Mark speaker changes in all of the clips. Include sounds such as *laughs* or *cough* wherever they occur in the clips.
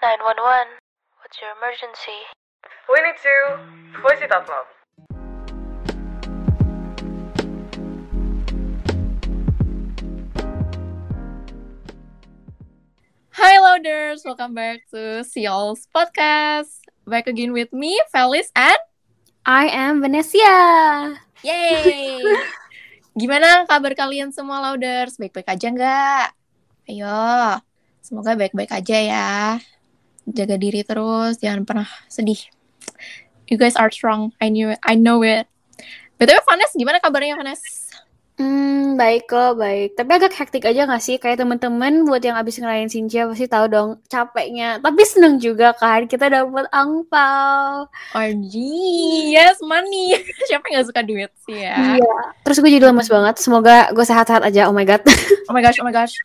Speaker 1: 911. What's your emergency?
Speaker 2: We need to voice it out loud.
Speaker 3: Hi loaders, welcome back to Seal's podcast. Back again with me, Felis and
Speaker 4: I am Venesia.
Speaker 3: Yay! *laughs* Gimana kabar kalian semua loaders? Baik-baik aja nggak? Ayo, semoga baik-baik aja ya. Jaga diri terus, jangan pernah sedih. You guys are strong, I knew it, I know it. BTW Vanes, gimana kabarnya Vanes?
Speaker 4: Hmm, baik kok, baik. Tapi agak hektik aja gak sih? Kayak temen-temen buat yang abis ngelayan Sinja pasti tahu dong capeknya. Tapi seneng juga kan, kita dapat angpau.
Speaker 3: OMG, yes, money. *laughs* Siapa yang gak suka duit sih ya?
Speaker 4: Iya. Terus gue jadi lemes banget. Semoga gue sehat-sehat aja. Oh my god.
Speaker 3: Oh my gosh, oh my gosh.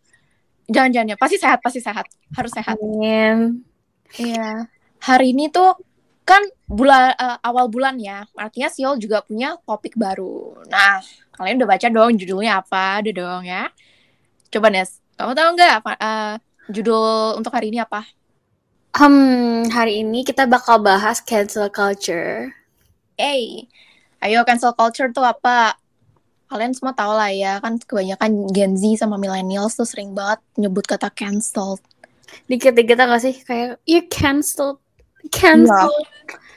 Speaker 3: Jangan-jangan ya, pasti sehat, pasti sehat. Harus sehat.
Speaker 4: Amin.
Speaker 3: Iya. Hari ini tuh kan bulan eh, awal bulan ya. Artinya Siol juga punya topik baru. Nah, kalian udah baca dong judulnya apa? Udah dong ya. Coba Nes, kamu tahu nggak apa eh, judul untuk hari ini apa?
Speaker 4: Hmm, hari ini kita bakal bahas cancel culture.
Speaker 3: Hey, ayo cancel culture tuh apa? Kalian semua tahu lah ya, kan kebanyakan Gen Z sama millennials tuh sering banget nyebut kata cancel.
Speaker 4: Dikit-dikit gak sih? Kayak, you cancel. Cancel.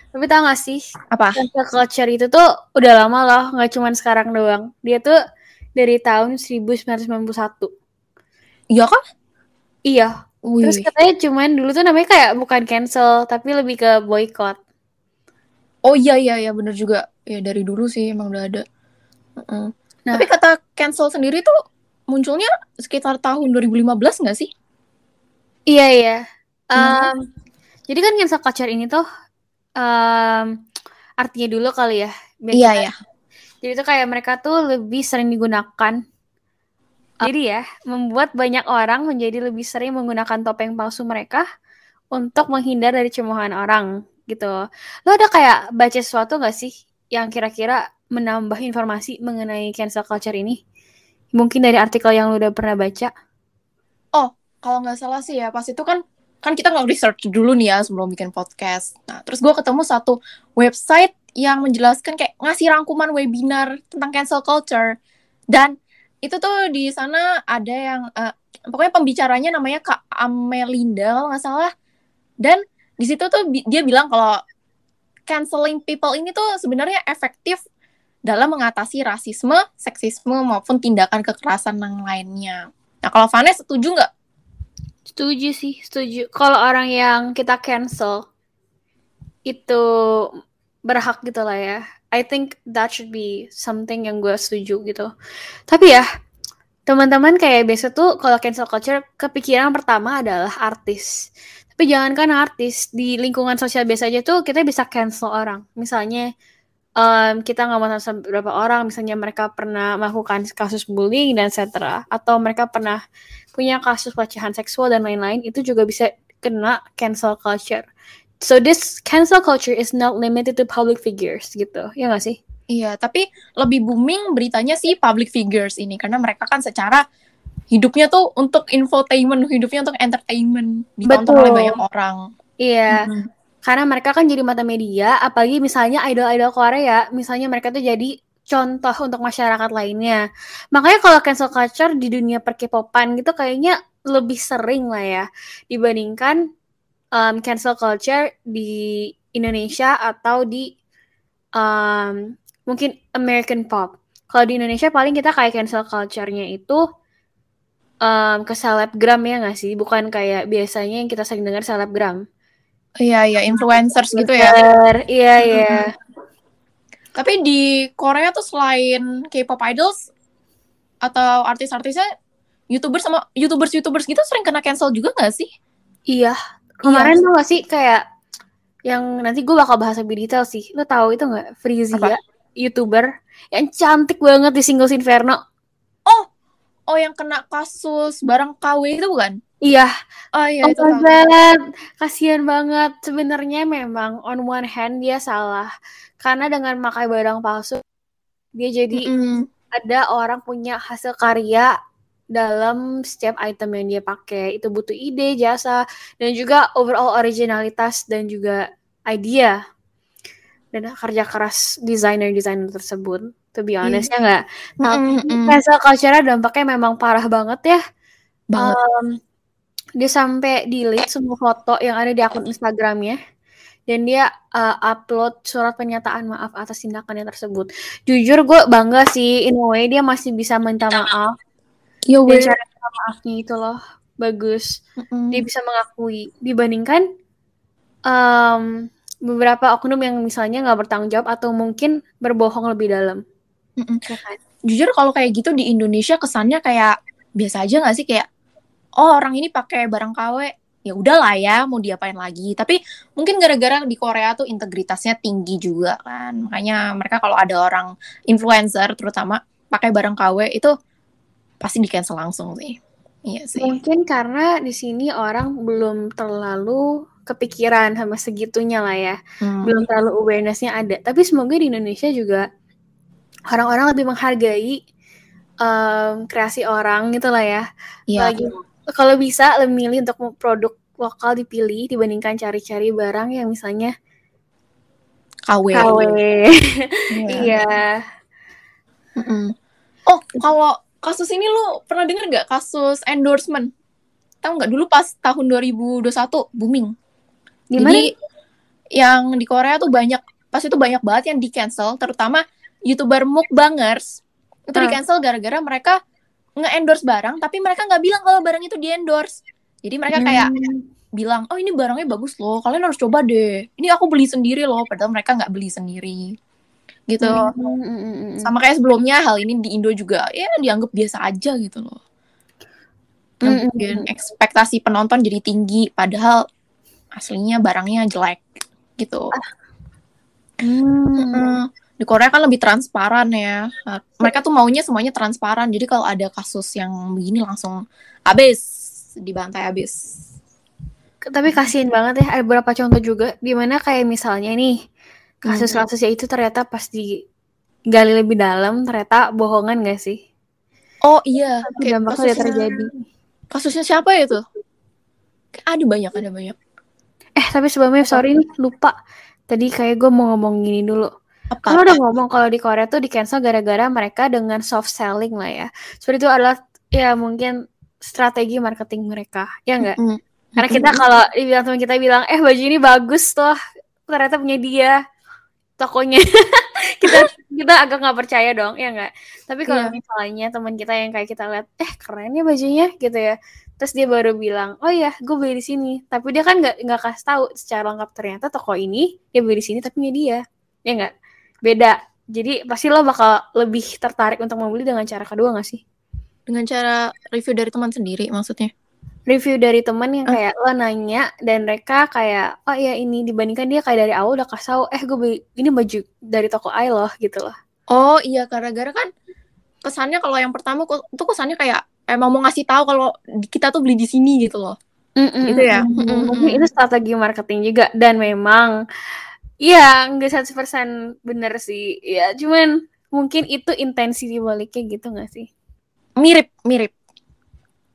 Speaker 4: Tapi tau gak sih?
Speaker 3: Apa?
Speaker 4: Cancel culture itu tuh udah lama loh, nggak cuma sekarang doang. Dia tuh dari tahun 1991.
Speaker 3: Iya kan?
Speaker 4: Iya.
Speaker 3: Wih.
Speaker 4: Terus katanya cuman dulu tuh namanya kayak bukan cancel, tapi lebih ke boycott.
Speaker 3: Oh iya iya iya bener juga. Ya dari dulu sih emang udah ada. Heeh.
Speaker 4: Nah.
Speaker 3: Tapi kata cancel sendiri tuh munculnya sekitar tahun 2015 nggak sih?
Speaker 4: Iya iya.
Speaker 3: Gimana?
Speaker 4: Em, jadi kan cancel culture ini tuh em, artinya dulu kali ya. biar
Speaker 3: Iya
Speaker 4: kita-
Speaker 3: ya.
Speaker 4: Jadi tuh kayak mereka tuh lebih sering digunakan. Jadi ya, membuat banyak orang menjadi lebih sering menggunakan topeng palsu mereka untuk menghindar dari cemoohan orang gitu. Lo ada kayak baca sesuatu gak sih yang kira-kira menambah informasi mengenai cancel culture ini? Mungkin dari artikel yang lo udah pernah baca.
Speaker 3: Kalau nggak salah sih ya pas itu kan kan kita nggak research dulu nih ya sebelum bikin podcast. Nah terus gue ketemu satu website yang menjelaskan kayak ngasih rangkuman webinar tentang cancel culture dan itu tuh di sana ada yang eh, pokoknya pembicaranya namanya Kak Amelinda kalau nggak salah dan di situ tuh bi- dia bilang kalau canceling people ini tuh sebenarnya efektif dalam mengatasi rasisme, seksisme maupun tindakan kekerasan yang lainnya. Nah kalau Vanessa setuju nggak?
Speaker 4: Setuju sih, setuju. Kalau orang yang kita cancel itu berhak gitu lah ya. I think that should be something yang gue setuju gitu. Tapi ya, teman-teman kayak biasa tuh kalau cancel culture kepikiran pertama adalah artis. Tapi jangankan artis, di lingkungan sosial biasa aja tuh kita bisa cancel orang. Misalnya em, kita nggak mau sama beberapa orang, misalnya mereka pernah melakukan kasus bullying dan etc. Atau mereka pernah punya kasus pelecehan seksual dan lain-lain, itu juga bisa kena cancel culture. So this cancel culture is not limited to public figures gitu, ya nggak sih?
Speaker 3: Iya, tapi lebih booming beritanya sih public figures ini karena mereka kan secara hidupnya tuh untuk infotainment, hidupnya untuk entertainment, ditonton
Speaker 4: Betul.
Speaker 3: oleh banyak orang.
Speaker 4: Iya,
Speaker 3: Mhm.
Speaker 4: karena mereka kan jadi mata media, apalagi misalnya idol-idol Korea, misalnya mereka tuh jadi contoh untuk masyarakat lainnya. Makanya kalau cancel culture di dunia per-K-popan gitu kayaknya lebih sering lah ya dibandingkan um, cancel culture di Indonesia atau di um, mungkin American pop. Kalau di Indonesia paling kita kayak cancel culture-nya itu um, ke selebgram ya nggak sih? Bukan kayak biasanya yang kita sering dengar selebgram.
Speaker 3: Iya, iya, influencers gitu ya.
Speaker 4: Iya, iya.
Speaker 3: Tapi di Korea tuh selain K-pop idols atau artis-artisnya YouTubers sama YouTubers-YouTubers gitu sering kena cancel juga nggak sih?
Speaker 4: Iya. Kemarin tuh gak sih kayak yang nanti gue bakal bahas lebih detail sih. Lo tahu itu nggak? Frizia,
Speaker 3: Apa?
Speaker 4: YouTuber yang cantik banget di Singles Inferno.
Speaker 3: Oh, yang kena kasus barang KW itu bukan?
Speaker 4: Iya,
Speaker 3: Oh iya itu.
Speaker 4: God, kasihan banget. Sebenarnya memang on one hand dia salah karena dengan makai barang palsu dia jadi
Speaker 3: Mm-mm.
Speaker 4: ada orang punya hasil karya dalam setiap item yang dia pakai. Itu butuh ide, jasa, dan juga overall originalitas dan juga idea dan kerja keras desainer-desainer tersebut. To be honest ya nggak. Nah,
Speaker 3: Mm, mm, mm.
Speaker 4: cancel culture dampaknya memang parah banget ya.
Speaker 3: banget.
Speaker 4: Um, dia sampai delete semua foto yang ada di akun Instagramnya dan dia uh, upload surat pernyataan maaf atas tindakannya tersebut. Jujur gue bangga sih in a way dia masih bisa minta maaf
Speaker 3: Yo,
Speaker 4: dan
Speaker 3: weh.
Speaker 4: cara minta maafnya itu loh bagus.
Speaker 3: Mm-mm.
Speaker 4: Dia bisa mengakui dibandingkan um, beberapa oknum yang misalnya nggak bertanggung jawab atau mungkin berbohong lebih dalam. Ya kan?
Speaker 3: Jujur kalau kayak gitu di Indonesia kesannya kayak biasa aja nggak sih kayak oh orang ini pakai barang KW ya udahlah ya mau diapain lagi tapi mungkin gara-gara di Korea tuh integritasnya tinggi juga kan makanya mereka kalau ada orang influencer terutama pakai barang KW itu pasti di cancel langsung sih iya sih
Speaker 4: Mungkin karena di sini orang belum terlalu kepikiran sama segitunya lah ya.
Speaker 3: Hmm.
Speaker 4: belum terlalu awarenessnya ada. Tapi semoga di Indonesia juga orang-orang lebih menghargai em, kreasi orang gitu lah ya.
Speaker 3: Iya.
Speaker 4: Lagi kalau bisa lebih milih untuk produk lokal dipilih dibandingkan cari-cari barang yang misalnya
Speaker 3: KW.
Speaker 4: KW.
Speaker 3: Iya. *laughs*
Speaker 4: Iya.
Speaker 3: Mm-mm. Oh, kalau kasus ini lu pernah denger nggak kasus endorsement? Tahu nggak dulu pas tahun 2021 booming.
Speaker 4: Gimana?
Speaker 3: Jadi yang di Korea tuh banyak pas itu banyak banget yang di cancel, terutama youtuber mukbangers itu
Speaker 4: Ah.
Speaker 3: di cancel gara-gara mereka nge-endorse barang tapi mereka nggak bilang kalau barang itu di endorse. Jadi mereka kayak
Speaker 4: Hmm.
Speaker 3: bilang, oh ini barangnya bagus loh, kalian harus coba deh. Ini aku beli sendiri loh, padahal mereka nggak beli sendiri. Gitu.
Speaker 4: Hmm, hmm, hmm, hmm, hmm.
Speaker 3: Sama kayak sebelumnya hal ini di Indo juga ya dianggap biasa aja gitu loh. Yang
Speaker 4: Mm, mm,
Speaker 3: bikin ekspektasi penonton jadi tinggi padahal aslinya barangnya jelek gitu.
Speaker 4: Hmm.
Speaker 3: Di Korea kan lebih transparan ya. Nah, Mereka tuh maunya semuanya transparan. Jadi kalau ada kasus yang begini langsung habis dibantai habis.
Speaker 4: Tapi kasihin banget ya, ada beberapa contoh juga di mana kayak misalnya nih kasus-kasusnya itu ternyata pas digali lebih dalam ternyata bohongan gak sih?
Speaker 3: Oh iya, kayak
Speaker 4: dampaknya
Speaker 3: kasusnya,
Speaker 4: terjadi.
Speaker 3: kasusnya siapa ya tuh? Ada banyak, ada banyak.
Speaker 4: Eh tapi sebelumnya sorry nih lupa. Tadi kayak gue mau ngomong gini dulu.
Speaker 3: Apa?
Speaker 4: Kalau udah ngomong kalau di Korea tuh di cancel gara-gara mereka dengan soft selling lah ya. Seperti itu adalah ya mungkin strategi marketing mereka, ya enggak?
Speaker 3: Mm.
Speaker 4: Karena kita kalau dibilang teman kita bilang, eh baju ini bagus tuh, ternyata punya dia tokonya. *laughs* kita kita agak nggak percaya dong, ya nggak? Tapi kalau
Speaker 3: Iya.
Speaker 4: misalnya teman kita yang kayak kita lihat, eh keren ya bajunya gitu ya. Terus dia baru bilang, oh iya, gue beli di sini. Tapi dia kan nggak nggak kasih tahu secara lengkap ternyata toko ini dia beli di sini tapi punya dia, ya nggak? Beda. Jadi pasti lo bakal lebih tertarik untuk membeli dengan cara kedua nggak sih?
Speaker 3: Dengan cara review dari teman sendiri maksudnya.
Speaker 4: review dari temen yang
Speaker 3: Ah.
Speaker 4: kayak lo nanya dan mereka kayak oh iya ini dibandingkan dia kayak dari awal udah kasih tahu eh gue beli ini baju dari toko I loh gitu loh
Speaker 3: Oh iya, gara-gara kan kesannya kalau yang pertama tuh kesannya kayak emang mau ngasih tahu kalau kita tuh beli di sini gitu loh. Gitu ya?
Speaker 4: Mm-mm. mungkin itu strategi marketing juga dan memang ya nggak 100% bener sih ya cuman mungkin itu intensi dibaliknya gitu gak sih
Speaker 3: Mirip, mirip.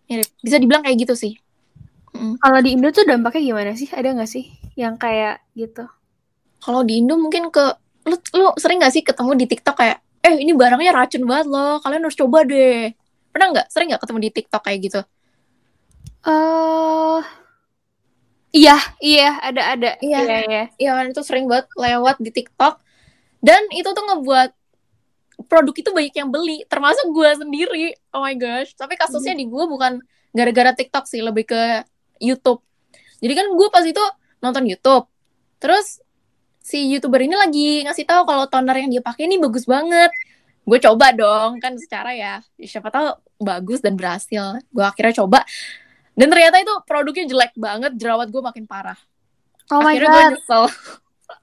Speaker 3: Mirip. Bisa dibilang kayak gitu sih. Mm.
Speaker 4: kalau di Indo tuh dampaknya gimana sih ada nggak sih yang kayak gitu
Speaker 3: Kalau di Indo mungkin ke lu, lu sering gak sih ketemu di TikTok kayak eh ini barangnya racun banget loh, kalian harus coba deh. Pernah nggak? Sering nggak ketemu di TikTok kayak gitu?
Speaker 4: eh iya iya ada ada.
Speaker 3: Iya.
Speaker 4: iya iya.
Speaker 3: Iya kan itu sering banget lewat di TikTok. Dan itu tuh ngebuat produk itu banyak yang beli termasuk gue sendiri. Oh my gosh. Tapi kasusnya di gue bukan gara-gara TikTok sih lebih ke YouTube. Jadi kan gue pas itu nonton YouTube. Terus si youtuber ini lagi ngasih tahu kalau toner yang dia pakai ini bagus banget. Gue coba dong kan secara ya siapa tahu bagus dan berhasil. Gue akhirnya coba dan ternyata itu produknya jelek banget jerawat gue makin parah
Speaker 4: oh my
Speaker 3: akhirnya
Speaker 4: god
Speaker 3: gue nyesel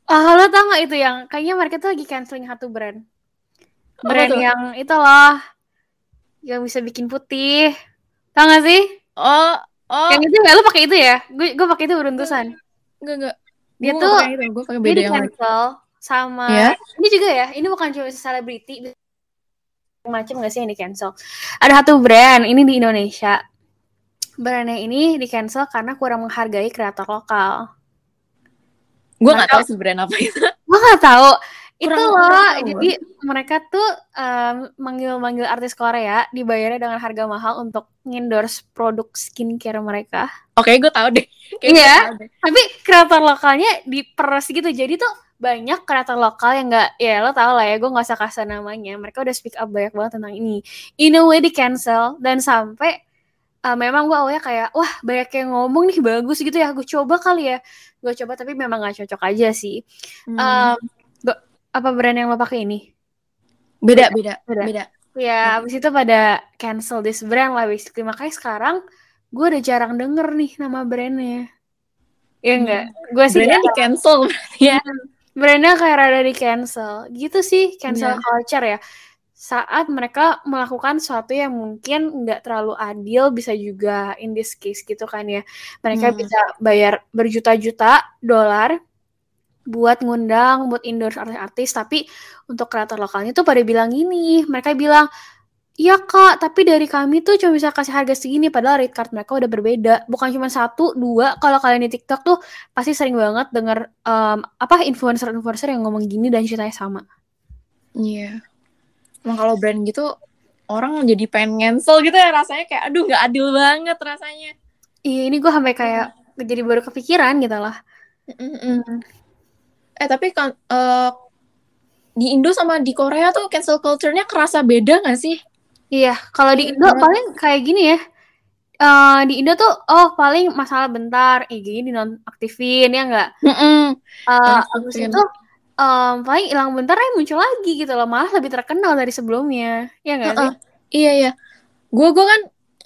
Speaker 4: Ah, lo tau gak itu yang kayaknya mereka tuh lagi canceling satu brand. Brand
Speaker 3: tuh?
Speaker 4: yang itu loh. Yang bisa bikin putih. Tau gak sih?
Speaker 3: Oh, oh,
Speaker 4: Yang itu gak lo pakai itu ya? Gue gue pakai itu beruntusan.
Speaker 3: enggak enggak.
Speaker 4: Dia
Speaker 3: Gua
Speaker 4: tuh-
Speaker 3: gue pakai
Speaker 4: Dia
Speaker 3: beda
Speaker 4: di
Speaker 3: yang lain.
Speaker 4: cancel sama
Speaker 3: Ya?
Speaker 4: ini juga ya. Ini bukan cuma selebriti. macam nggak sih yang di cancel ada satu brand ini di Indonesia brandnya ini di cancel karena kurang menghargai kreator lokal
Speaker 3: Gue nggak tahu sebenarnya apa itu.
Speaker 4: gue nggak tahu itu loh
Speaker 3: kurang
Speaker 4: jadi mereka tuh em, manggil-manggil artis Korea dibayarnya dengan harga mahal untuk endorse produk skincare mereka
Speaker 3: Oke, gue tahu deh. *laughs* Kayak
Speaker 4: Iya.
Speaker 3: tahu deh.
Speaker 4: tapi kreator lokalnya diperes gitu jadi tuh banyak kreator lokal yang nggak ya lo tau lah ya gue nggak usah kasih namanya mereka udah speak up banyak banget tentang ini in a way di cancel dan sampai uh, memang gue awalnya kayak wah banyak yang ngomong nih bagus gitu ya. Gue coba kali ya. Gue coba tapi memang nggak cocok aja sih.
Speaker 3: Hmm.
Speaker 4: Um, gua- apa brand yang lo pakai ini?
Speaker 3: Beda, beda,
Speaker 4: beda.
Speaker 3: beda.
Speaker 4: ya abis itu pada cancel this brand lah basically. Makanya sekarang gue udah jarang denger nih nama brandnya. Ya enggak gue sih
Speaker 3: Brandnya di cancel. *laughs*
Speaker 4: brandnya kayak rada di cancel. Gitu sih cancel
Speaker 3: Iya.
Speaker 4: culture ya saat mereka melakukan sesuatu yang mungkin nggak terlalu adil bisa juga in this case gitu kan ya mereka
Speaker 3: Hmm.
Speaker 4: bisa bayar berjuta-juta dolar buat ngundang buat endorse artis-artis tapi untuk kreator lokalnya tuh pada bilang gini mereka bilang Iya kak, tapi dari kami tuh cuma bisa kasih harga segini padahal rate card mereka udah berbeda. Bukan cuma satu, dua. Kalau kalian di TikTok tuh pasti sering banget denger em, apa influencer-influencer yang ngomong gini dan ceritanya sama.
Speaker 3: Iya. Emang kalau brand gitu orang jadi pengen cancel gitu ya rasanya kayak aduh nggak adil banget rasanya.
Speaker 4: Iya, ini gue sampai kayak jadi baru kepikiran gitu lah.
Speaker 3: Mm-mm. Eh tapi kan eh, di Indo sama di Korea tuh cancel culture-nya kerasa beda nggak sih?
Speaker 4: Iya, kalau di Indo
Speaker 3: Menurut-
Speaker 4: paling kayak gini ya. Eh di Indo tuh oh paling masalah bentar, IG-nya dinonaktifin ya enggak?
Speaker 3: Mm-mm.
Speaker 4: Eh
Speaker 3: Nonaktifin.
Speaker 4: abis itu em, paling hilang bentar ya muncul lagi gitu loh. Malah lebih terkenal dari sebelumnya. Ya enggak sih?
Speaker 3: Heeh. Iya iya. Gue gue kan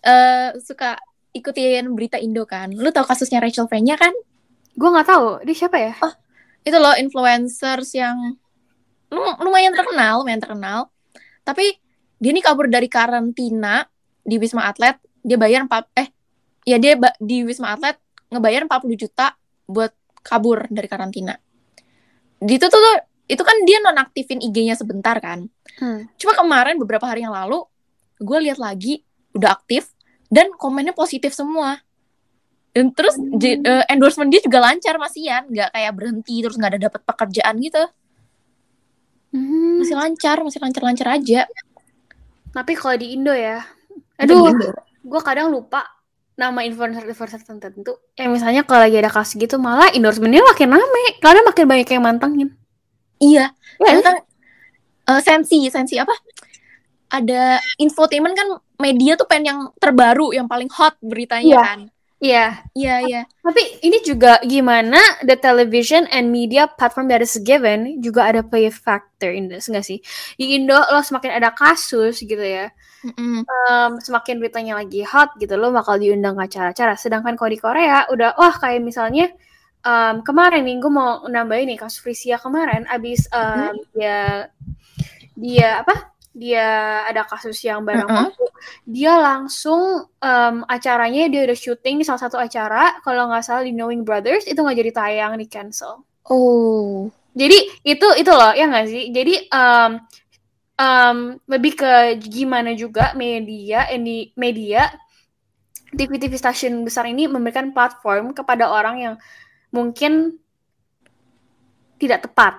Speaker 3: eh, suka ikutin berita Indo kan. Lu tahu kasusnya Rachel Fenya kan?
Speaker 4: Gue nggak tahu dia siapa ya?
Speaker 3: Itu loh influencers yang lum- lumayan terkenal, lumayan terkenal. Tapi dia nih kabur dari karantina di Wisma Atlet. Dia bayar 4 eh ya dia di Wisma Atlet ngebayar 40 juta buat kabur dari karantina. Di itu tuh itu kan dia nonaktifin IG-nya sebentar kan.
Speaker 4: Hmm.
Speaker 3: Cuma kemarin beberapa hari yang lalu gue lihat lagi udah aktif dan komennya positif semua. Dan terus j- eh, endorsement dia juga lancar masian, nggak kayak berhenti terus nggak ada dapat pekerjaan gitu.
Speaker 4: Hmm.
Speaker 3: Masih lancar, masih lancar-lancar aja.
Speaker 4: Tapi kalau di Indo ya, aduh,
Speaker 3: di
Speaker 4: gue kadang lupa nama influencer-influencer tertentu. Yang misalnya kalau lagi ada kasus gitu, malah endorsementnya makin rame, karena makin banyak yang mantengin.
Speaker 3: Iya,
Speaker 4: Ya,
Speaker 3: itu kan eh, sensi, sensi apa? Ada infotainment kan media tuh pengen yang terbaru, yang paling hot beritanya
Speaker 4: Iya.
Speaker 3: kan.
Speaker 4: Iya,
Speaker 3: Iya, iya.
Speaker 4: tapi ini juga gimana the television and media platform that is given juga ada play factor in this, nggak sih? Di Indo lo semakin ada kasus gitu ya,
Speaker 3: Mm-mm.
Speaker 4: em, semakin beritanya lagi hot gitu lo bakal diundang ke acara-acara. Sedangkan kalau di Korea udah wah kayak misalnya em, kemarin nih gue mau nambahin nih kasus Frisia kemarin abis em, dia dia apa dia ada kasus yang barang
Speaker 3: Mm-mm.
Speaker 4: bukti, dia langsung em, acaranya dia udah syuting di salah satu acara kalau nggak salah di Knowing Brothers itu nggak jadi tayang di cancel
Speaker 3: Oh.
Speaker 4: jadi itu itu loh ya nggak sih jadi em, em, lebih ke gimana juga media ini media TV-TV stasiun besar ini memberikan platform kepada orang yang mungkin tidak tepat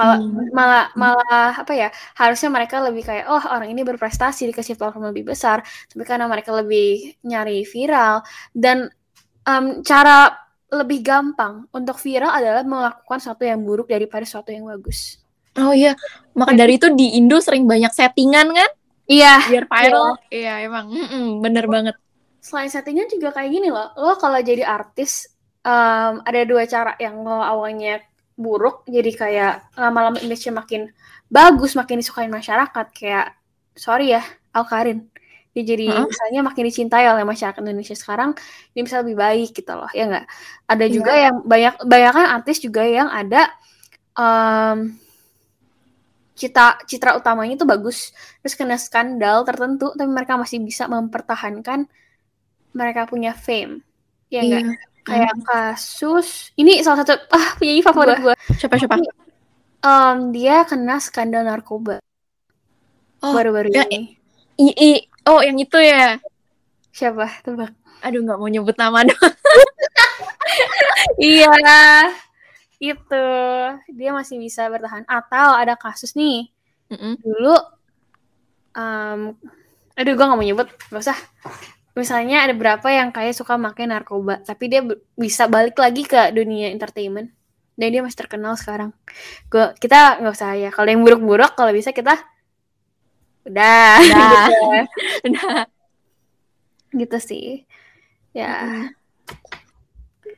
Speaker 4: kalau
Speaker 3: Hmm.
Speaker 4: malah malah apa ya harusnya mereka lebih kayak oh orang ini berprestasi dikasih platform lebih besar. Tapi karena mereka lebih nyari viral dan em, cara lebih gampang untuk viral adalah melakukan sesuatu yang buruk daripada sesuatu yang bagus.
Speaker 3: Oh iya, maka dari itu di Indo sering banyak settingan kan?
Speaker 4: Iya.
Speaker 3: Biar viral. Iya, emang. Mm-mm, bener banget.
Speaker 4: selain settingan juga kayak gini loh. Lo kalau jadi artis em, ada dua cara yang lo awalnya buruk jadi kayak lama-lama image makin bagus makin disukai masyarakat kayak sorry ya Alkarin dia jadi
Speaker 3: Heeh.
Speaker 4: misalnya makin dicintai oleh masyarakat Indonesia sekarang dia bisa lebih baik gitu loh ya nggak ada
Speaker 3: Iya.
Speaker 4: juga yang banyak banyak kan artis juga yang ada em, cita citra utamanya tuh bagus terus kena skandal tertentu tapi mereka masih bisa mempertahankan mereka punya fame ya enggak
Speaker 3: Iya.
Speaker 4: Kayak kasus ini salah satu ah penyanyi favorit gue
Speaker 3: Siapa siapa?
Speaker 4: Em, dia kena skandal narkoba
Speaker 3: Oh,
Speaker 4: baru-baru
Speaker 3: ya,
Speaker 4: ini.
Speaker 3: I, I, oh yang itu ya.
Speaker 4: Siapa? Tebak.
Speaker 3: Aduh nggak mau nyebut nama *laughs* dong.
Speaker 4: iya. Itu. Dia masih bisa bertahan. Atau ada kasus nih.
Speaker 3: Mm-mm.
Speaker 4: Dulu um, aduh gue gak mau nyebut, gak usah. Misalnya ada berapa yang kayak suka pakai narkoba, tapi dia bisa balik lagi ke dunia entertainment. Dan dia masih terkenal sekarang. Gua, kita nggak usah ya. Kalau yang buruk-buruk, kalau bisa kita udah,
Speaker 3: Udah. *laughs*
Speaker 4: gitu. Gitu sih. Ya.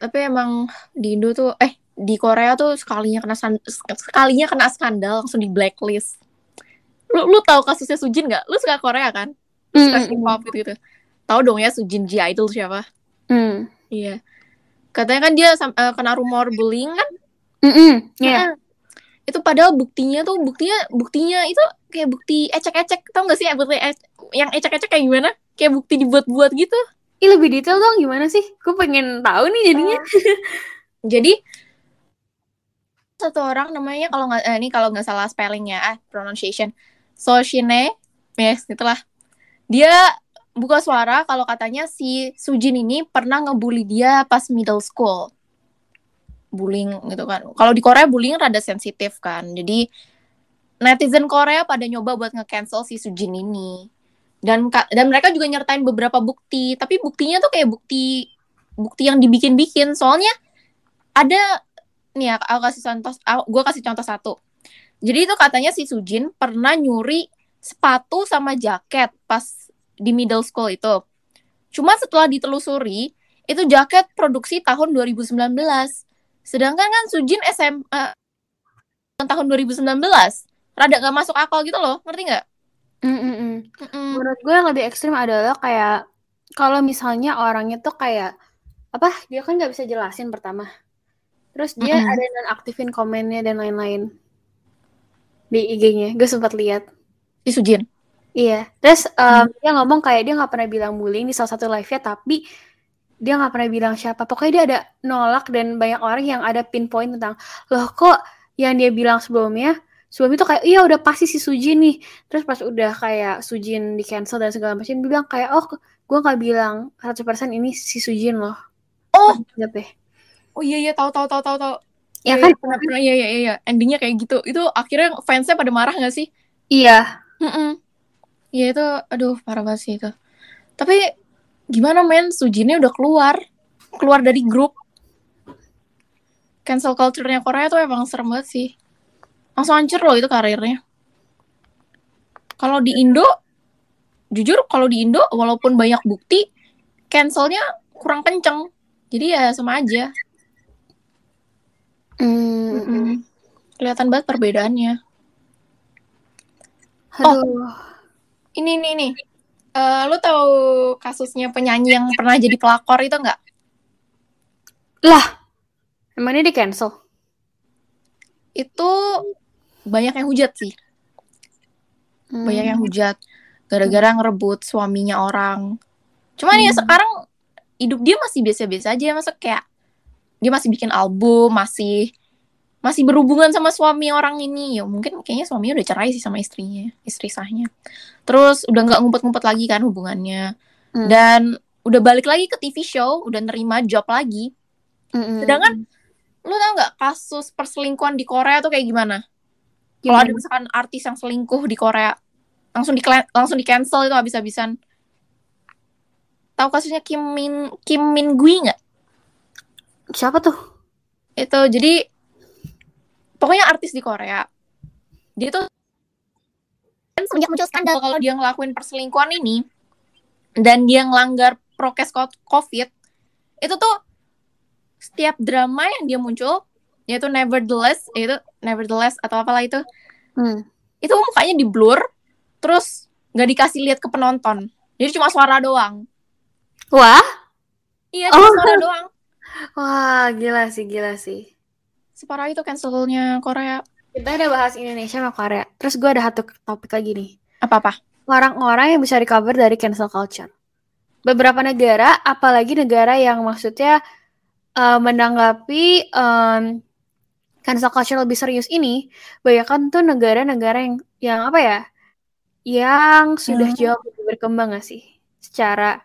Speaker 3: tapi emang di Indo tuh eh di Korea tuh sekalinya kena sekalinya kena skandal langsung di blacklist. Lu lu tahu kasusnya Sujin nggak? Lu suka Korea kan? Suka
Speaker 4: Mm,
Speaker 3: K-pop gitu gitu. Tahu dong ya Sujin G Idol siapa?
Speaker 4: mm,
Speaker 3: Iya. Katanya kan dia eh, kena rumor bullying kan?
Speaker 4: mm, mm, iya.
Speaker 3: Nah, itu padahal buktinya tuh buktinya buktinya itu kayak bukti ecek-ecek tau gak sih bukti ec- yang ecek-ecek kayak gimana kayak bukti dibuat-buat gitu
Speaker 4: Ih, lebih detail dong gimana sih? Gue pengen tahu nih jadinya.
Speaker 3: jadi satu orang namanya kalau nggak eh, ini kalau nggak salah spellingnya ah pronunciation Soshine yes itulah dia buka suara kalau katanya si Sujin ini pernah ngebully dia pas middle school. Bullying gitu kan. Kalau di Korea bullying rada sensitif kan. Jadi netizen Korea pada nyoba buat nge-cancel si Sujin ini. Dan dan mereka juga nyertain beberapa bukti. Tapi buktinya tuh kayak bukti bukti yang dibikin-bikin. Soalnya ada nih ya aku kasih contoh gue kasih contoh satu. Jadi itu katanya si Sujin pernah nyuri sepatu sama jaket pas di middle school itu cuma setelah ditelusuri itu jaket produksi tahun 2019 sedangkan kan Sujin SM eh, tahun 2019 rada gak masuk akal gitu loh ngerti nggak
Speaker 4: Mm, mm, mm. Menurut gue yang lebih ekstrim adalah kayak kalau misalnya orangnya tuh kayak apa dia kan nggak bisa jelasin pertama, terus dia
Speaker 3: Mm-mm.
Speaker 4: ada nonaktifin komennya dan lain-lain di IG-nya. Gue sempat lihat.
Speaker 3: si Sujin
Speaker 4: Iya. Terus em, dia ngomong kayak dia nggak pernah bilang bullying di salah satu live-nya, tapi dia nggak pernah bilang siapa. Pokoknya dia ada nolak dan banyak orang yang ada pinpoint tentang loh kok yang dia bilang sebelumnya sebelum itu kayak iya udah pasti si Sujin nih. Terus pas udah kayak Sujin di cancel dan segala macam dia bilang kayak oh gue nggak bilang 100% ini si Sujin loh.
Speaker 3: Oh!
Speaker 4: Deh
Speaker 3: oh iya iya tahu tahu tahu tahu tahu.
Speaker 4: Ya
Speaker 3: Iya,
Speaker 4: kan?
Speaker 3: iya, pernah pernah iya iya iya endingnya kayak gitu. Itu akhirnya fansnya pada marah gak sih?
Speaker 4: Iya.
Speaker 3: Mm-mm. Iya itu, aduh parah banget sih itu. Tapi gimana men, Sujinnya udah keluar, keluar dari grup. Cancel culture-nya Korea tuh emang serem banget sih. Langsung hancur loh itu karirnya. Kalau di Indo, jujur kalau di Indo walaupun banyak bukti, cancelnya kurang kenceng. Jadi ya sama aja.
Speaker 4: Mm,
Speaker 3: Mm-mm. Kelihatan banget perbedaannya.
Speaker 4: aduh
Speaker 3: Ini nih nih. Eh, lu tahu kasusnya penyanyi yang pernah jadi pelakor itu nggak?
Speaker 4: emangnya di cancel
Speaker 3: itu banyak yang hujat sih banyak yang hujat gara-gara ngerebut suaminya orang cuman ya
Speaker 4: Hmm.
Speaker 3: sekarang hidup dia masih biasa-biasa aja masa kayak dia masih bikin album masih masih berhubungan sama suami orang ini. Ya mungkin kayaknya suaminya udah cerai sih sama istrinya istri sahnya. Terus udah nggak ngumpet-ngumpet lagi kan hubungannya.
Speaker 4: Hmm.
Speaker 3: dan udah balik lagi ke TV show udah nerima job lagi.
Speaker 4: Mm-mm.
Speaker 3: sedangkan lu tau nggak kasus perselingkuhan di Korea tuh kayak gimana? Kalau ada misalkan artis yang selingkuh di Korea langsung di langsung di cancel itu habis-habisan. Tahu kasusnya Kim Min Kim Min Gui nggak?
Speaker 4: Siapa tuh?
Speaker 3: Itu jadi pokoknya artis di Korea. Dia tuh kan semenjak muncul skandal. Kalau dia ngelakuin perselingkuhan ini dan dia ngelanggar prokes covid itu tuh setiap drama yang dia muncul yaitu nevertheless yaitu nevertheless atau apalah itu
Speaker 4: Hmm.
Speaker 3: itu mukanya di blur terus nggak dikasih lihat ke penonton. Jadi cuma suara doang.
Speaker 4: Wah?
Speaker 3: Iya cuma
Speaker 4: Oh.
Speaker 3: suara doang.
Speaker 4: Wah gila sih gila sih
Speaker 3: separah itu cancelnya Korea
Speaker 4: kita udah bahas Indonesia sama Korea terus gue ada satu topik lagi nih
Speaker 3: apa apa
Speaker 4: orang-orang yang bisa recover dari cancel culture. Beberapa negara, apalagi negara yang maksudnya eh, menanggapi em, cancel culture lebih serius ini, banyak kan tuh negara-negara yang yang apa ya? yang sudah
Speaker 3: Hmm.
Speaker 4: jauh lebih berkembang gak sih? Secara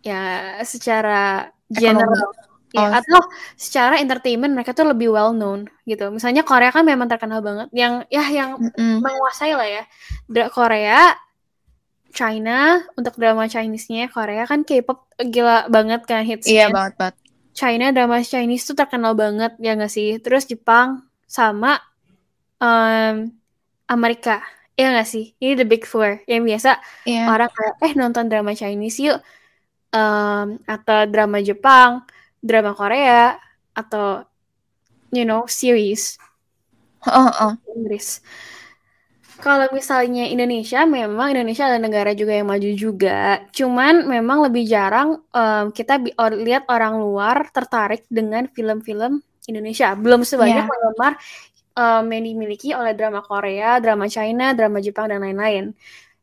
Speaker 4: ya secara general.
Speaker 3: Ekonomi.
Speaker 4: Ya,
Speaker 3: Oh.
Speaker 4: atau secara entertainment mereka tuh lebih well known gitu. Misalnya Korea kan memang terkenal banget yang ya yang
Speaker 3: Mm-mm.
Speaker 4: menguasai lah ya. Dra Korea, China untuk drama Chinese-nya Korea kan K-pop gila banget kan hitsnya.
Speaker 3: Iya banget banget.
Speaker 4: China drama Chinese tuh terkenal banget ya nggak sih? Terus Jepang sama em, Amerika. Ya nggak sih? Ini the big four yang biasa
Speaker 3: Iya.
Speaker 4: orang kayak eh nonton drama Chinese yuk Em, atau drama Jepang, drama Korea atau you know series
Speaker 3: Oh, oh.
Speaker 4: Inggris. Kalau misalnya Indonesia, memang Indonesia adalah negara juga yang maju juga. Cuman memang lebih jarang em, kita bi- or- lihat orang luar tertarik dengan film-film Indonesia. Belum sebanyak
Speaker 3: Iya.
Speaker 4: penggemar em, yang dimiliki oleh drama Korea, drama China, drama Jepang dan lain-lain.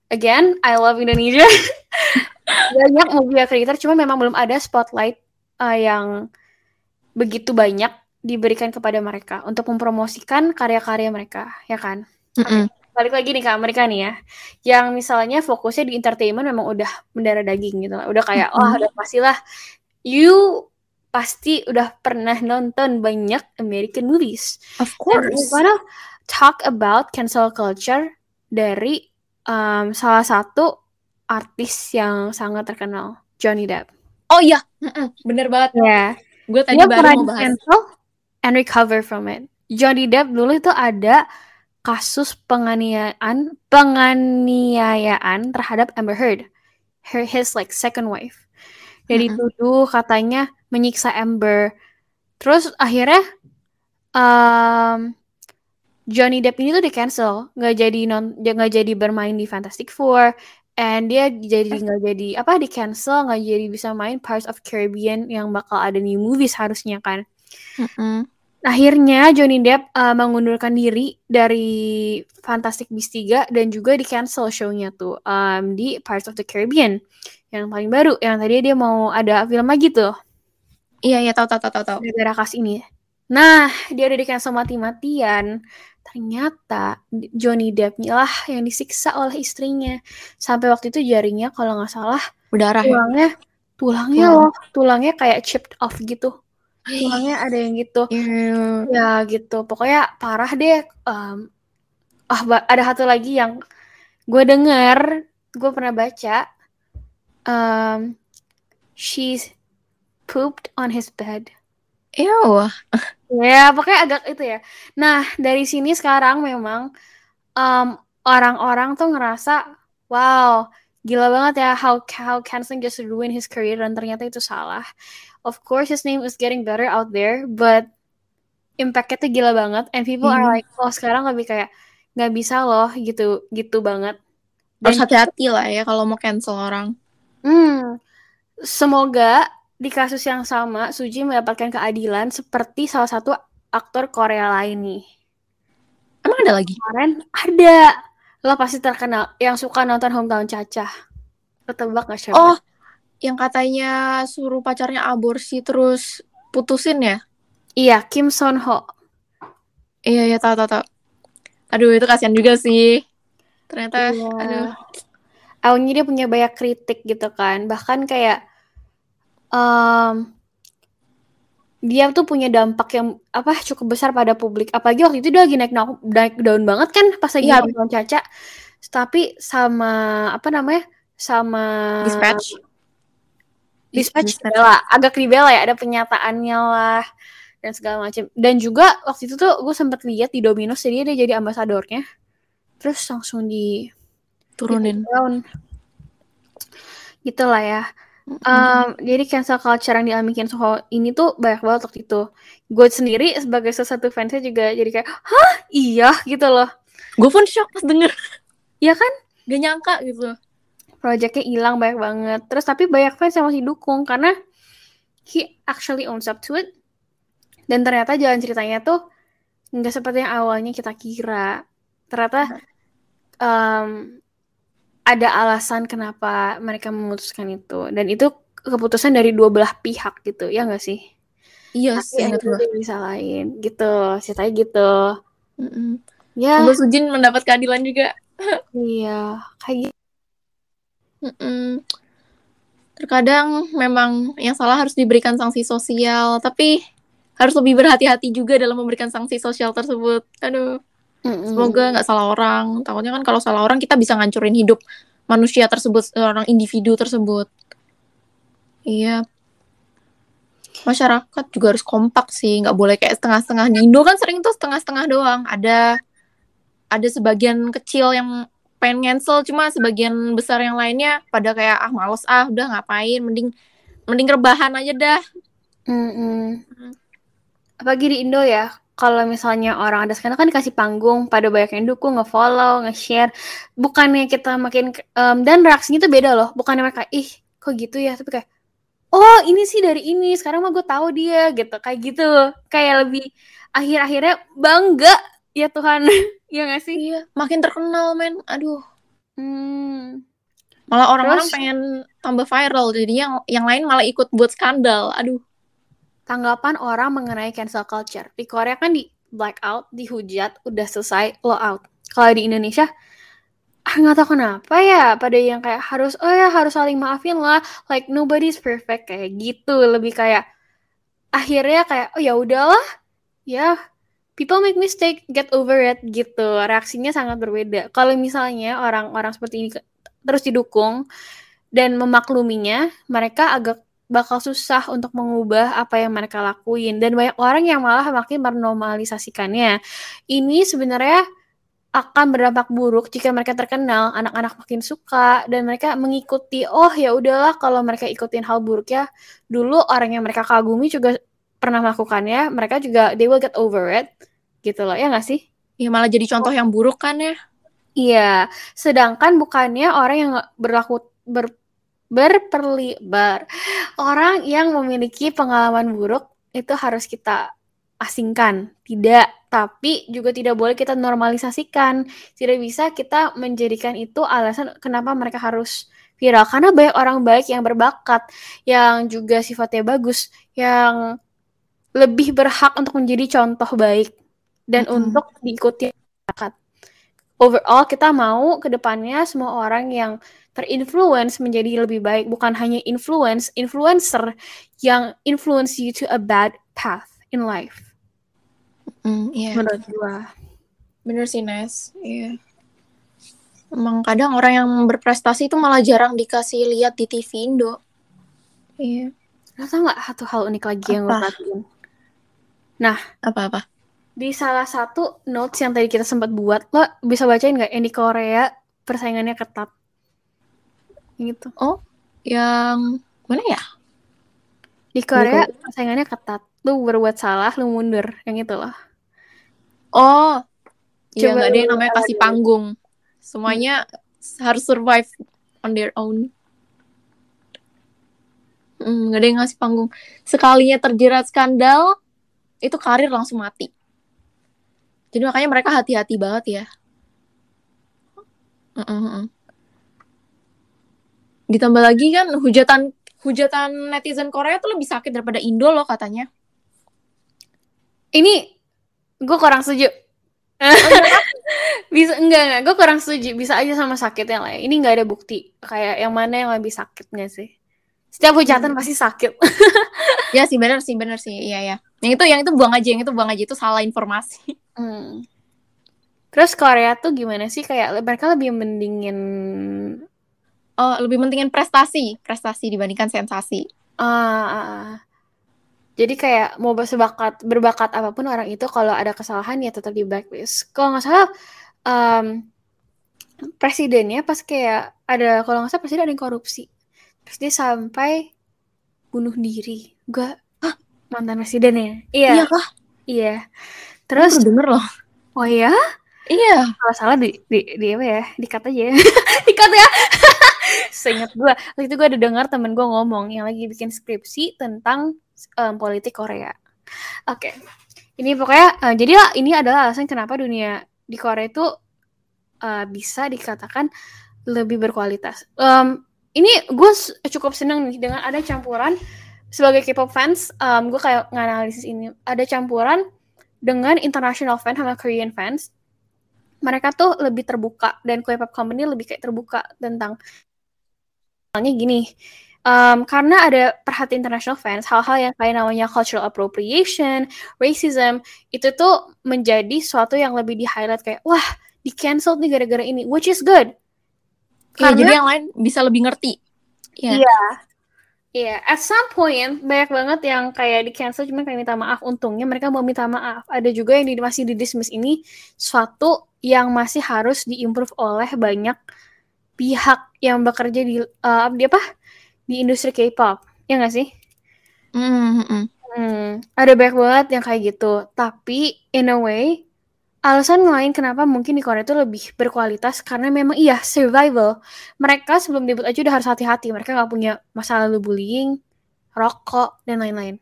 Speaker 4: Again, I love Indonesia. *laughs* banyak movie creator, cuma memang belum ada spotlight eh, yang begitu banyak diberikan kepada mereka untuk mempromosikan karya-karya mereka, ya kan?
Speaker 3: Mm-mm.
Speaker 4: balik lagi nih ke Amerika nih ya yang misalnya fokusnya di entertainment memang udah mendarah daging gitu udah kayak
Speaker 3: Mhm.
Speaker 4: wah udah pastilah you pasti udah pernah nonton banyak American movies
Speaker 3: Of
Speaker 4: and we're
Speaker 3: course.
Speaker 4: gonna talk about cancel culture dari um, salah satu artis yang sangat terkenal Johnny Depp
Speaker 3: Oh iya, bener banget.
Speaker 4: ya
Speaker 3: Gue tadi
Speaker 4: dia
Speaker 3: baru mau bahas.
Speaker 4: cancel and recover from it. Johnny Depp dulu itu ada kasus penganiayaan penganiayaan terhadap Amber Heard, her his like second wife. Dia
Speaker 3: Mm-mm.
Speaker 4: dituduh katanya menyiksa Amber. Terus akhirnya um, Johnny Depp ini tuh di cancel, nggak jadi non nggak jadi bermain di Fantastic Four, and dia jadi nggak jadi apa di cancel nggak jadi bisa main Pirates of Caribbean yang bakal ada new movies harusnya kan.
Speaker 3: Mm-mm.
Speaker 4: Akhirnya Johnny Depp uh, mengundurkan diri dari Fantastic Beasts 3 dan juga di cancel show-nya tuh um, di Pirates of the Caribbean yang paling baru yang tadi dia mau ada film lagi tuh
Speaker 3: Iya iya tahu tahu tahu tahu. tahu.
Speaker 4: gara-gara kasus ini. Nah, dia udah di cancel mati-matian. Ternyata Johnny Depp lah yang disiksa oleh istrinya. Sampai waktu itu jaringnya kalau nggak salah
Speaker 3: Berdarah ya.
Speaker 4: tulangnya tulangnya
Speaker 3: Tulang.
Speaker 4: loh, tulangnya kayak chipped off gitu. Tulangnya ada yang gitu.
Speaker 3: Iya.
Speaker 4: Ya gitu, pokoknya parah deh. Ah, ba- ada satu lagi yang gue denger, gue pernah baca. Um, she pooped on his bed.
Speaker 3: Iya.
Speaker 4: Ya, pokoknya agak itu ya. Nah, dari sini sekarang memang em, orang-orang tuh ngerasa, wow, gila banget ya how how canceling just ruin his career dan ternyata itu salah. Of course, his name is getting better out there, but impact-nya tuh gila banget. And people are
Speaker 3: Mhm.
Speaker 4: like, oh sekarang lebih kayak nggak bisa loh gitu gitu banget.
Speaker 3: Harus
Speaker 4: Dan
Speaker 3: hati-hati lah ya kalau mau cancel orang.
Speaker 4: Hmm, semoga di kasus yang sama Suji mendapatkan keadilan seperti salah satu aktor Korea lain nih.
Speaker 3: Emang ada lagi?
Speaker 4: Kemarin ada. Lo pasti terkenal yang suka nonton Hometown Caca. Lo tebak gak siapa?
Speaker 3: Oh, yang katanya suruh pacarnya aborsi terus putusin ya?
Speaker 4: Iya, Kim Son Ho.
Speaker 3: Iya iya tahu tahu tahu. Aduh itu kasihan juga sih. Ternyata
Speaker 4: Iya.
Speaker 3: aduh.
Speaker 4: Awalnya dia punya banyak kritik gitu kan. Bahkan kayak em, dia tuh punya dampak yang apa cukup besar pada publik. Apalagi waktu itu dia lagi naik naik, daun banget kan pas lagi
Speaker 3: Iya.
Speaker 4: nonton Caca. Tapi sama apa namanya? Sama
Speaker 3: Dispatch.
Speaker 4: Dispatch
Speaker 3: Dispatch.
Speaker 4: lah, agak dibela ya, ada penyataannya lah dan segala macam. Dan juga waktu itu tuh gue sempet lihat di Domino's jadi dia jadi ambasadornya. Terus langsung di
Speaker 3: Turunin.
Speaker 4: down. Gitu lah ya. Um, jadi cancel culture yang dialami Kensoho ini tuh banyak banget waktu itu. Gue sendiri sebagai salah satu fansnya juga jadi kayak, hah iya gitu loh.
Speaker 3: Gue pun shock pas denger.
Speaker 4: Iya kan?
Speaker 3: Gak nyangka gitu.
Speaker 4: Projectnya hilang banyak banget. Terus tapi banyak fans yang masih dukung karena he actually owns up to it. Dan ternyata jalan ceritanya tuh nggak seperti yang awalnya kita kira. Ternyata um, ada alasan kenapa mereka memutuskan itu. Dan itu keputusan dari dua belah pihak gitu, ya nggak sih?
Speaker 3: Iya
Speaker 4: Tapi
Speaker 3: sih
Speaker 4: dia disalahin gitu, ceritanya gitu.
Speaker 3: Mm-mm.
Speaker 4: Ya,
Speaker 3: Semoga Sujin mendapat keadilan juga. *laughs*
Speaker 4: Iya, kayak gitu.
Speaker 3: Terkadang memang yang salah harus diberikan sanksi sosial, tapi harus lebih berhati-hati juga dalam memberikan sanksi sosial tersebut. Aduh,
Speaker 4: Mm-mm.
Speaker 3: semoga nggak salah orang. Takutnya kan kalau salah orang kita bisa ngancurin hidup manusia tersebut, orang individu tersebut. Iya. Masyarakat juga harus kompak sih, nggak boleh kayak setengah-setengah. Di Indo kan sering tuh setengah-setengah doang. Ada ada sebagian kecil yang pengen cancel, cuma sebagian besar yang lainnya pada kayak ah males ah, udah ngapain, mending mending rebahan aja dah.
Speaker 4: Mm-mm. Apalagi di Indo ya, kalau misalnya orang ada skandal kan dikasih panggung, pada banyak yang dukung, nge-follow, nge-share. Bukannya kita makin em, dan reaksinya tuh beda loh. Bukannya mereka ih kok gitu ya, tapi kayak oh ini sih dari ini, sekarang mah gue tahu dia gitu, kayak gitu. Kayak lebih akhir-akhirnya bangga ya Tuhan, *laughs* ya nggak sih?
Speaker 3: Iya, makin terkenal men. Aduh,
Speaker 4: Hmm.
Speaker 3: malah orang-orang
Speaker 4: Terus?
Speaker 3: pengen tambah viral, jadinya yang yang lain malah ikut buat skandal. Aduh.
Speaker 4: Tanggapan orang mengenai cancel culture. Di Korea kan di blackout, dihujat, udah selesai, lo out. Kalau di Indonesia, ah nggak tahu kenapa ya, pada yang kayak harus, oh ya harus saling maafin lah, like nobody's perfect kayak gitu, lebih kayak akhirnya kayak oh ya udahlah, ya people make mistake, get over it gitu. Reaksinya sangat berbeda. Kalau misalnya orang-orang seperti ini terus didukung dan memakluminya, mereka agak bakal susah untuk mengubah apa yang mereka lakuin dan banyak orang yang malah makin menormalisasikannya. Ini sebenarnya akan berdampak buruk jika mereka terkenal, anak-anak makin suka dan mereka mengikuti. Oh ya udahlah kalau mereka ikutin hal buruk ya. Dulu orang yang mereka kagumi juga pernah melakukannya, mereka juga they will get over it. Gitu loh, ya nggak sih?
Speaker 3: Ya malah jadi contoh yang buruk kan ya.
Speaker 4: Iya, sedangkan bukannya orang yang berlaku ber, berperlibar. Orang yang memiliki pengalaman buruk itu harus kita asingkan. Tidak, tapi juga tidak boleh kita normalisasikan. Tidak bisa kita menjadikan itu alasan kenapa mereka harus viral. Karena banyak orang baik yang berbakat, yang juga sifatnya bagus, yang lebih berhak untuk menjadi contoh baik dan
Speaker 3: Mm-mm.
Speaker 4: untuk diikuti masyarakat. Overall kita mau ke depannya semua orang yang terinfluence menjadi lebih baik, bukan hanya influence, influencer yang influence you to a bad path in life.
Speaker 3: Hmm, iya.
Speaker 4: Menurut gua.
Speaker 3: Bener sih, Nes. Iya. Emang kadang orang yang berprestasi itu malah jarang dikasih lihat di TV Indo. Iya.
Speaker 4: Lo tau nggak satu hal unik lagi yang gue
Speaker 3: Apa?
Speaker 4: perhatiin?
Speaker 3: Apa-apa?
Speaker 4: Di salah satu notes yang tadi kita sempat buat, lo bisa bacain nggak yang di Korea persaingannya ketat? Yang Gitu.
Speaker 3: Yang mana ya?
Speaker 4: Di Korea persaingannya ketat. Lu berbuat salah, lu mundur. Yang itu loh.
Speaker 3: Oh, iya
Speaker 4: Coba
Speaker 3: nggak ada yang namanya kasih
Speaker 4: dulu?
Speaker 3: panggung. Semuanya harus survive on their own. Hmm, nggak ada yang ngasih panggung. Sekalinya terjerat skandal, itu karir langsung mati. Jadi makanya mereka hati-hati banget ya. Mm-mm-mm. Ditambah lagi kan hujatan hujatan netizen Korea tuh lebih sakit daripada Indo loh katanya.
Speaker 4: Ini gue kurang setuju. *laughs* bisa enggak enggak gue kurang setuju bisa aja sama sakitnya lah ya. ini nggak ada bukti kayak yang mana yang lebih sakit nggak sih setiap hujatan pasti sakit *laughs*
Speaker 3: Ya sih bener sih bener sih iya ya. Yang itu yang itu buang aja yang itu buang aja itu salah informasi. *laughs*
Speaker 4: Hmm. terus Korea tuh gimana sih kayak mereka lebih mendingin
Speaker 3: Oh lebih pentingin prestasi prestasi dibandingkan sensasi.
Speaker 4: ah, ah, ah. jadi kayak mau berbakat berbakat apa pun orang itu kalau ada kesalahan ya tetap di blacklist. Kalau nggak salah em, presidennya pas kayak ada kalau nggak salah presiden ada yang korupsi. Terus dia sampai bunuh diri. Gak mantan presidennya. Iya.
Speaker 3: Iya kah?
Speaker 4: iya.
Speaker 3: Terus denger loh.
Speaker 4: oh ya
Speaker 3: Iya.
Speaker 4: kalau salah di di di apa ya? Dikat aja ya. *laughs* Dikat ya seingat gue waktu itu gue ada dengar temen gue ngomong yang lagi bikin skripsi tentang em, politik Korea. Oke ini pokoknya eh, jadi lah ini adalah alasan kenapa dunia di Korea itu eh, bisa dikatakan lebih berkualitas. Em, ini gue cukup seneng nih dengan ada campuran sebagai K-pop fans em, gue kayak nganalisis ini. Ada campuran dengan international fans sama Korean fans. Mereka tuh lebih terbuka dan K-pop company lebih kayak terbuka tentang misalnya gini um, karena ada perhatian international fans hal-hal yang kayak namanya cultural appropriation racism itu tuh menjadi suatu yang lebih di highlight kayak wah di cancel nih gara-gara ini which is good
Speaker 3: Iya,
Speaker 4: Karena-
Speaker 3: jadi yang lain bisa lebih ngerti. Iya.
Speaker 4: Iya. Iya, at some point banyak banget yang kayak di cancel cuma kayak minta maaf. Untungnya mereka mau minta maaf. Ada juga yang di, masih di dismiss ini suatu yang masih harus diimprove oleh banyak pihak yang bekerja di eh, di apa? Di industri K-pop. Ya nggak sih?
Speaker 3: Mm, mm, mm.
Speaker 4: Hmm, ada banyak banget yang kayak gitu. Tapi in a way, alasan lain kenapa mungkin di Korea itu lebih berkualitas karena memang iya survival. Mereka sebelum debut aja udah harus hati-hati. Mereka nggak punya masa lalu bullying, rokok dan lain-lain.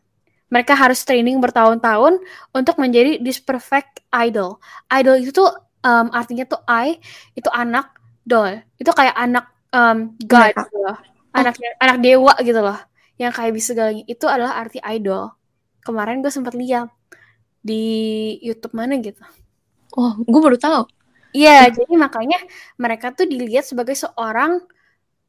Speaker 4: Mereka harus training bertahun-tahun untuk menjadi this perfect idol. Idol itu tuh um, artinya tuh I itu anak doll. Itu kayak anak um, god
Speaker 3: Mereka.
Speaker 4: gitu loh. Anak anak dewa gitu loh. Yang kayak bisa segalanya. Itu adalah arti idol. Kemarin gue sempat lihat di YouTube mana gitu.
Speaker 3: Oh, gue baru tahu.
Speaker 4: Iya, jadi makanya mereka tuh dilihat sebagai seorang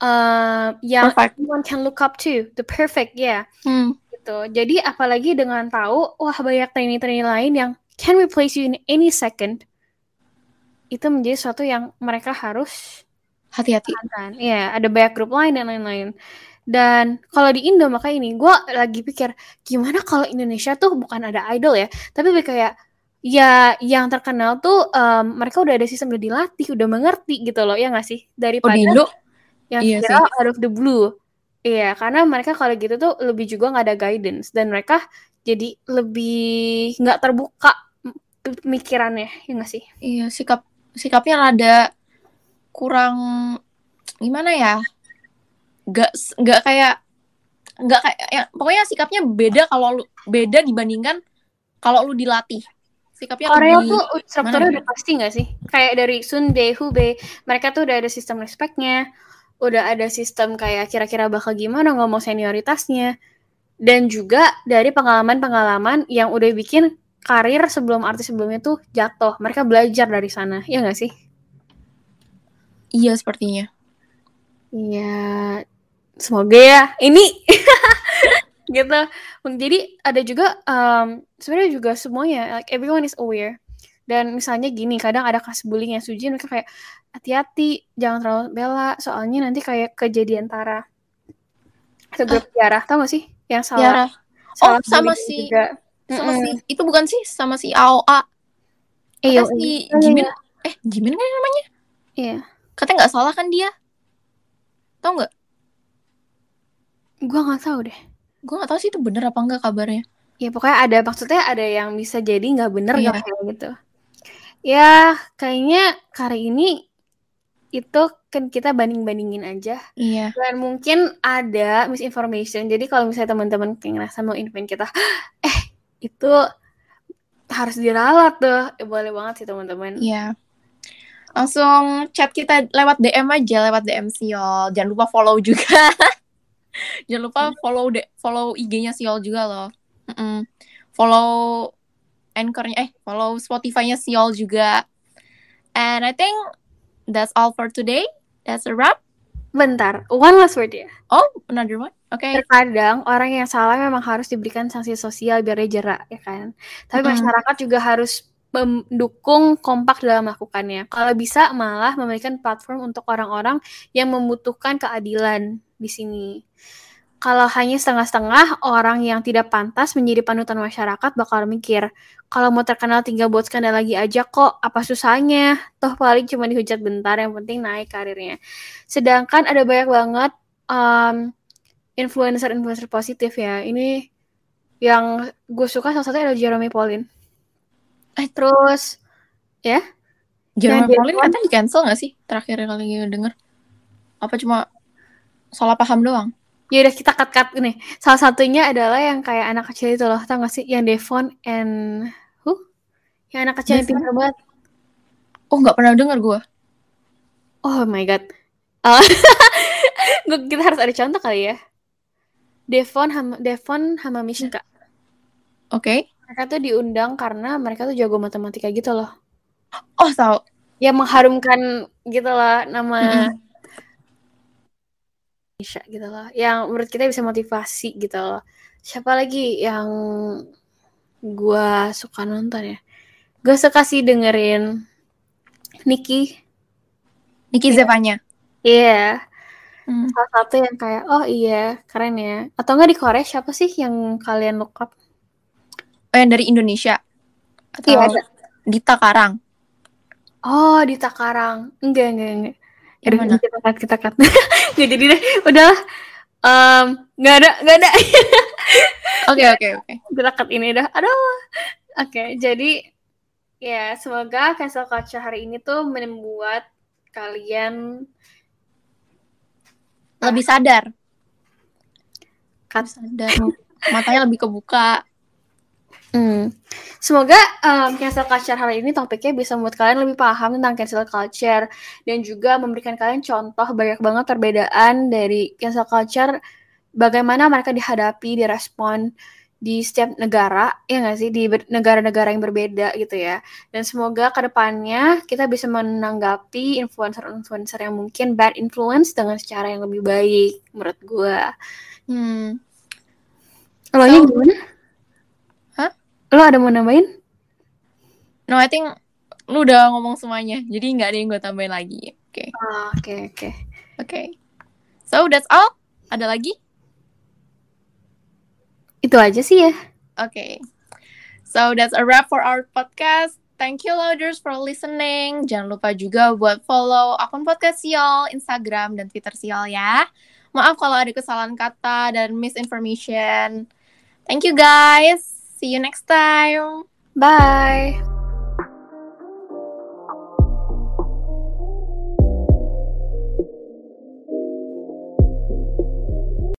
Speaker 4: uh, yang
Speaker 3: Perfect.
Speaker 4: everyone can look up to, the perfect, ya.
Speaker 3: Hmm.
Speaker 4: Gitu. Jadi apalagi dengan tahu, wah banyak trainee-trainee lain yang can replace you in any second, itu menjadi sesuatu yang mereka harus
Speaker 3: Hati-hati.
Speaker 4: kan. Iya, ada banyak grup lain dan lain-lain. Dan kalau di Indo maka ini gue lagi pikir gimana kalau Indonesia tuh bukan ada idol ya, tapi lebih kayak ya yang terkenal tuh em, mereka udah ada sistem udah dilatih, udah mengerti gitu loh, ya nggak sih?
Speaker 3: Oh,
Speaker 4: Daripada
Speaker 3: di Indo?
Speaker 4: yang
Speaker 3: iya
Speaker 4: viral out of the blue. Iya, karena mereka kalau gitu tuh lebih juga nggak ada guidance dan mereka jadi lebih nggak terbuka pemikirannya, ya nggak sih?
Speaker 3: Iya, sikap sikapnya rada kurang gimana ya? Gak nggak kayak nggak kayak ya, pokoknya sikapnya beda kalau lu beda dibandingkan kalau lu dilatih. Sikapnya
Speaker 4: Korea
Speaker 3: lebih
Speaker 4: tuh strukturnya
Speaker 3: mana
Speaker 4: udah pasti nggak sih? Kayak dari Sundae, Hubei, mereka tuh udah ada sistem respectnya, udah ada sistem kayak kira-kira bakal gimana ngomong senioritasnya, dan juga dari pengalaman-pengalaman yang udah bikin karir sebelum artis sebelumnya tuh jatuh. Mereka belajar dari sana, ya nggak sih?
Speaker 3: Iya sepertinya.
Speaker 4: Iya, semoga ya. Ini *laughs* gitu. Jadi ada juga um, sebenarnya juga semuanya like everyone is aware. Dan misalnya gini, kadang ada kasus bullying yang suji mereka kayak hati-hati, jangan terlalu bela, soalnya nanti kayak kejadian Tara. Itu grup Tiara, tau gak sih? Yang salah.
Speaker 3: Tiara.
Speaker 4: salah
Speaker 3: Oh, sama si
Speaker 4: juga.
Speaker 3: sama
Speaker 4: Mm-mm.
Speaker 3: si itu bukan sih sama si AOA.
Speaker 4: Iya,
Speaker 3: Kata si
Speaker 4: iya,
Speaker 3: Jimin
Speaker 4: iya.
Speaker 3: eh Jimin kan namanya?
Speaker 4: Iya.
Speaker 3: Katanya nggak salah kan dia? Tahu nggak?
Speaker 4: Gua nggak tahu deh.
Speaker 3: Gue nggak tahu sih itu bener apa enggak kabarnya.
Speaker 4: Ya pokoknya ada maksudnya ada yang bisa jadi nggak bener
Speaker 3: Iya.
Speaker 4: nggak kayak gitu. Ya kayaknya kali ini itu kan kita banding-bandingin aja
Speaker 3: Iya.
Speaker 4: dan mungkin ada misinformation. Jadi kalau misalnya teman-teman kayak ngerasa mau invent kita, *gasps* eh itu harus diralat tuh. Eh, boleh banget sih teman-teman.
Speaker 3: Iya. Langsung chat kita lewat DM aja, lewat DM Siol. Jangan lupa follow juga. *laughs* Jangan lupa follow de follow IG-nya Siol juga loh. Mm-mm. Follow Anchor-nya eh follow Spotify-nya Siol juga. And I think that's all for today. That's a wrap.
Speaker 4: Bentar, one last word ya.
Speaker 3: Oh, another one. Oke.
Speaker 4: Terkadang orang yang salah memang harus diberikan sanksi sosial biar dia jerak, ya kan? Tapi
Speaker 3: Mm-mm.
Speaker 4: masyarakat juga harus mendukung kompak dalam melakukannya. Kalau bisa malah memberikan platform untuk orang-orang yang membutuhkan keadilan di sini. Kalau hanya setengah-setengah, orang yang tidak pantas menjadi panutan masyarakat bakal mikir, kalau mau terkenal tinggal buat skandal lagi aja kok, apa susahnya? Toh paling cuma dihujat bentar, yang penting naik karirnya. Sedangkan ada banyak banget um, influencer-influencer positif ya. Ini yang gue suka salah satunya adalah Jeremy Pauline.
Speaker 3: Eh.
Speaker 4: Terus
Speaker 3: Jeremy
Speaker 4: Yang
Speaker 3: Pauline
Speaker 4: dia-
Speaker 3: katanya di cancel gak sih? Terakhir kali denger. Apa cuma salah paham doang?
Speaker 4: ya udah kita cut-cut ini. Salah satunya adalah yang kayak anak kecil itu loh, tau gak sih? Yang Devon and who? Yang anak kecil yang pintar banget.
Speaker 3: Oh, nggak pernah denger gue.
Speaker 4: Oh my god. *laughs* Uh, kita harus ada contoh kali ya. Devon sama Devon sama Mishka.
Speaker 3: Oke.
Speaker 4: Mereka tuh diundang karena mereka tuh jago matematika gitu loh.
Speaker 3: Oh, tahu.
Speaker 4: ya mengharumkan gitu lah nama Indonesia gitu loh. Yang menurut kita bisa motivasi gitu loh. Siapa lagi yang gua suka nonton ya? Gue suka sih dengerin Niki.
Speaker 3: Niki Zevanya.
Speaker 4: Iya.
Speaker 3: Hmm.
Speaker 4: Salah satu yang kayak, oh iya, keren ya. Atau enggak di Korea siapa sih yang kalian look up?
Speaker 3: Oh, yang dari Indonesia. Atau
Speaker 4: Iya, ada.
Speaker 3: Dita Karang.
Speaker 4: Oh, di Takarang. Enggak, enggak, enggak.
Speaker 3: Mana?
Speaker 4: kita cut, kita cut. *laughs* Nggak jadi deh. Udah. Um, nggak ada, nggak ada. *laughs*
Speaker 3: Oke, oke, oke.
Speaker 4: kita cut ini dah. Aduh. Oke, jadi ya semoga cancel culture hari ini tuh membuat kalian
Speaker 3: Lebih sadar.
Speaker 4: Cut.
Speaker 3: Sadar. Matanya lebih kebuka.
Speaker 4: Hmm. Semoga um, cancel culture hari ini topiknya bisa membuat kalian lebih paham tentang cancel culture dan juga memberikan kalian contoh banyak banget perbedaan dari cancel culture bagaimana mereka dihadapi, direspon di setiap negara, ya nggak sih, di negara-negara yang berbeda gitu ya. Dan semoga ke depannya kita bisa menanggapi influencer-influencer yang mungkin bad influence dengan secara yang lebih baik menurut gue.
Speaker 3: Hmm.
Speaker 4: Lo
Speaker 3: So-
Speaker 4: gimana? Lo ada mau nambahin?
Speaker 3: No, I think lu udah ngomong semuanya. Jadi nggak ada yang gue tambahin lagi. Oke.
Speaker 4: Ah, Oke, oke.
Speaker 3: Oke. So, that's all. Ada lagi?
Speaker 4: Itu aja sih ya.
Speaker 3: Okay. So that's a wrap for our podcast. Thank you loaders for listening. Jangan lupa juga buat follow akun podcast Siol, Instagram dan Twitter Siol ya. Maaf kalau ada kesalahan kata dan misinformation. Thank you guys. See you next time.
Speaker 4: Bye.